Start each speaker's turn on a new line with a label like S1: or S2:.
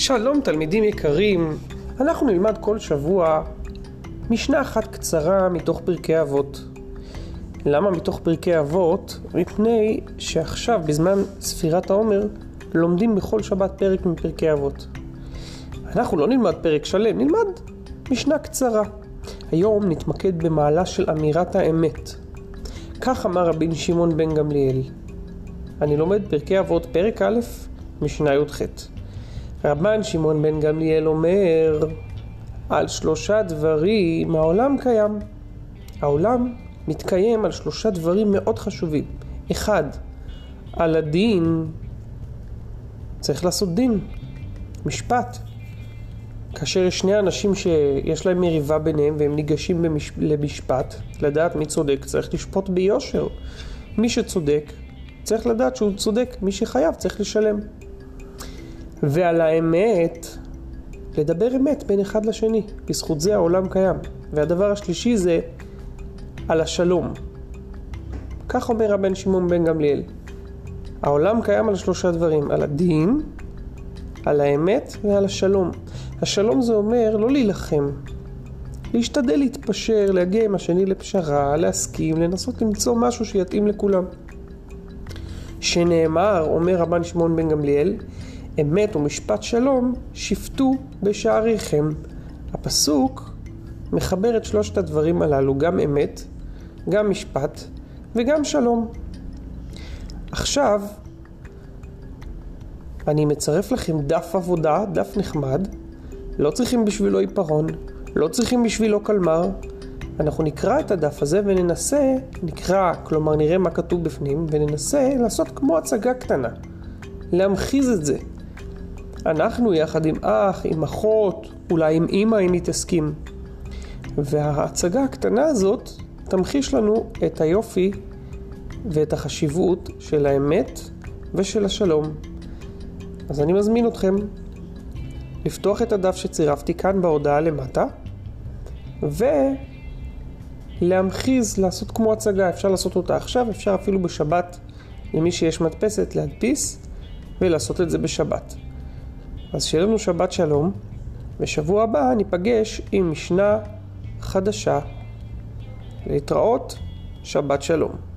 S1: שלום תלמידים יקרים, אנחנו נלמד כל שבוע משנה אחת קצרה מתוך פרקי אבות. למה מתוך פרקי אבות? מפני שעכשיו בזמן ספירת העומר לומדים בכל שבת פרק מפרקי אבות. אנחנו לא נלמד פרק שלם, נלמד משנה קצרה. היום נתמקד במעלה של אמירת האמת. כך אמר רבין שמעון בן גמליאל. אני לומד פרקי אבות, פרק א', משנה י"ח. רבן שמעון בן גמליאל אומר על שלושה דברים העולם קיים. העולם מתקיים על שלושה דברים מאוד חשובים. אחד, על הדין צריך לעשות דין, משפט. כאשר יש שני אנשים שיש להם מריבה ביניהם והם ניגשים במש... למשפט, לדעת מי צודק, צריך לשפוט ביושר. מי שצודק, צריך לדעת שהוא צודק, מי שחייב צריך לשלם. ועל האמת, לדבר אמת בין אחד לשני, בזכות זה העולם קיים. והדבר השלישי זה על השלום. כך אומר הבן שמעון בן גמליאל. העולם קיים על שלושה דברים, על הדין, על האמת ועל השלום. השלום זה אומר לא להילחם, להשתדל להתפשר, להגיע עם השני לפשרה, להסכים, לנסות למצוא משהו שיתאים לכולם. שנאמר, אומר רבן שמעון בן גמליאל, אמת ומשפט שלום שפטו בשעריכם. הפסוק מחבר את שלושת הדברים הללו, גם אמת, גם משפט וגם שלום. עכשיו, אני מצרף לכם דף עבודה, דף נחמד, לא צריכים בשבילו עיפרון, לא צריכים בשבילו קלמר. אנחנו נקרא את הדף הזה וננסה, נקרא, כלומר נראה מה כתוב בפנים, וננסה לעשות כמו הצגה קטנה. להמחיז את זה. אנחנו יחד עם אח, עם אחות, אולי עם אימא אם היא תסכים. וההצגה הקטנה הזאת תמחיש לנו את היופי ואת החשיבות של האמת ושל השלום. אז אני מזמין אתכם לפתוח את הדף שצירפתי כאן בהודעה למטה ולהמחיז, לעשות כמו הצגה, אפשר לעשות אותה עכשיו, אפשר אפילו בשבת למי שיש מדפסת להדפיס ולעשות את זה בשבת. אז שיהיה לנו שבת שלום, ושבוע הבא ניפגש עם משנה חדשה. להתראות, שבת שלום.